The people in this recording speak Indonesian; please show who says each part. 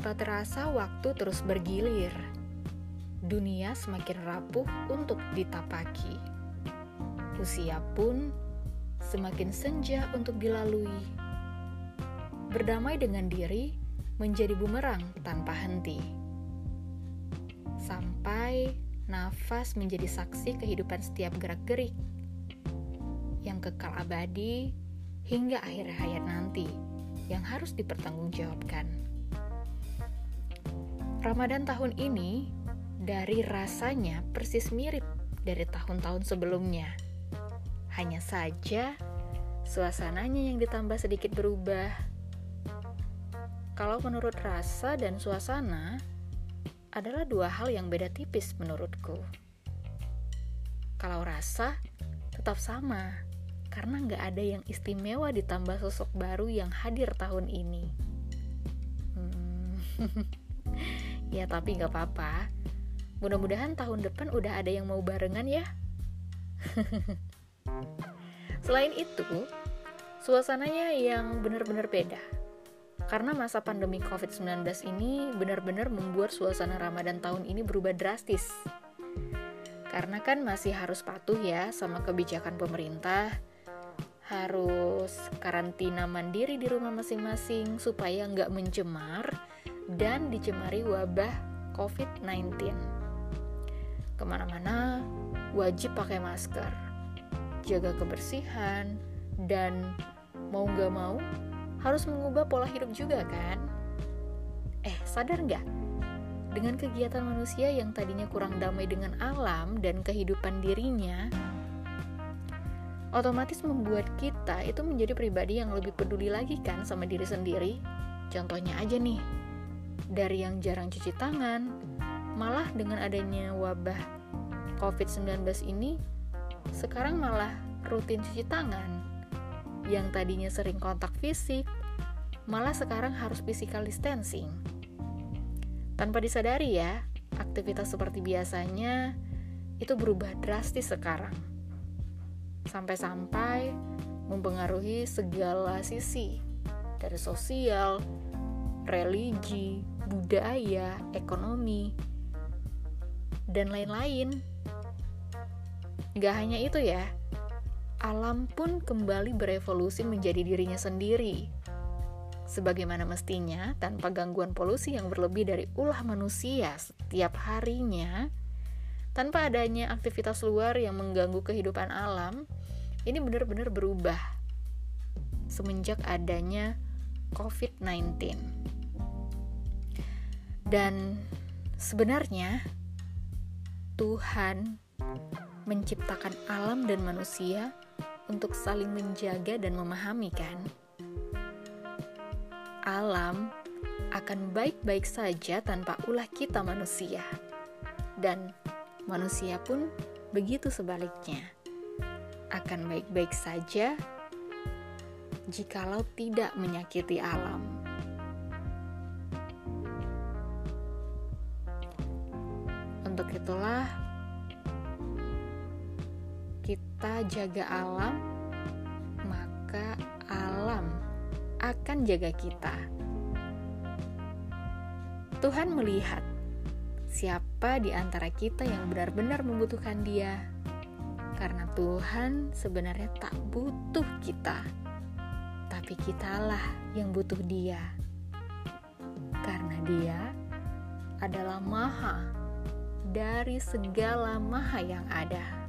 Speaker 1: Tanpa terasa waktu terus bergilir. Dunia semakin rapuh untuk ditapaki. Usia pun semakin senja untuk dilalui. Berdamai dengan diri menjadi bumerang tanpa henti. Sampai nafas menjadi saksi kehidupan setiap gerak-gerik yang kekal abadi hingga akhir hayat nanti yang harus dipertanggungjawabkan. Ramadan tahun ini dari rasanya persis mirip dari tahun-tahun sebelumnya. Hanya saja suasananya yang ditambah sedikit berubah. Kalau menurut rasa dan suasana adalah dua hal yang beda tipis menurutku. Kalau rasa tetap sama, karena nggak ada yang istimewa ditambah sosok baru yang hadir tahun ini. Hmm. Ya tapi gak apa-apa. Mudah-mudahan tahun depan udah ada yang mau barengan ya. Selain itu, suasananya yang benar-benar beda. Karena masa pandemi COVID-19 ini benar-benar membuat suasana Ramadan tahun ini berubah drastis. Karena kan masih harus patuh ya sama kebijakan pemerintah, harus karantina mandiri di rumah masing-masing supaya nggak mencemar, dan dicemari wabah COVID-19. Ke mana-mana wajib pakai masker, jaga kebersihan, dan mau nggak mau harus mengubah pola hidup juga kan? Eh, sadar nggak? Dengan kegiatan manusia yang tadinya kurang damai dengan alam dan kehidupan dirinya, otomatis membuat kita itu menjadi pribadi yang lebih peduli lagi kan sama diri sendiri. Contohnya aja nih, dari yang jarang cuci tangan, malah dengan adanya wabah COVID-19 ini, sekarang malah rutin cuci tangan. Yang tadinya sering kontak fisik, malah sekarang harus physical distancing. Tanpa disadari ya, aktivitas seperti biasanya itu berubah drastis sekarang. Sampai-sampai mempengaruhi segala sisi, dari sosial, religi, budaya, ekonomi, dan lain-lain. Gak hanya itu ya, alam pun kembali berevolusi menjadi dirinya sendiri. Sebagaimana mestinya, tanpa gangguan polusi yang berlebih dari ulah manusia setiap harinya, tanpa adanya aktivitas luar yang mengganggu kehidupan alam, ini benar-benar berubah semenjak adanya COVID-19. Dan sebenarnya Tuhan menciptakan alam dan manusia untuk saling menjaga dan memahami kan? Alam akan baik-baik saja tanpa ulah kita manusia. Dan manusia pun begitu sebaliknya. Akan baik-baik saja jikalau tidak menyakiti alam. Itulah kita jaga alam, maka alam akan jaga kita. Tuhan melihat siapa di antara kita yang benar-benar membutuhkan Dia, karena Tuhan sebenarnya tak butuh kita, tapi kitalah yang butuh Dia, karena Dia adalah Maha dari segala maha yang ada.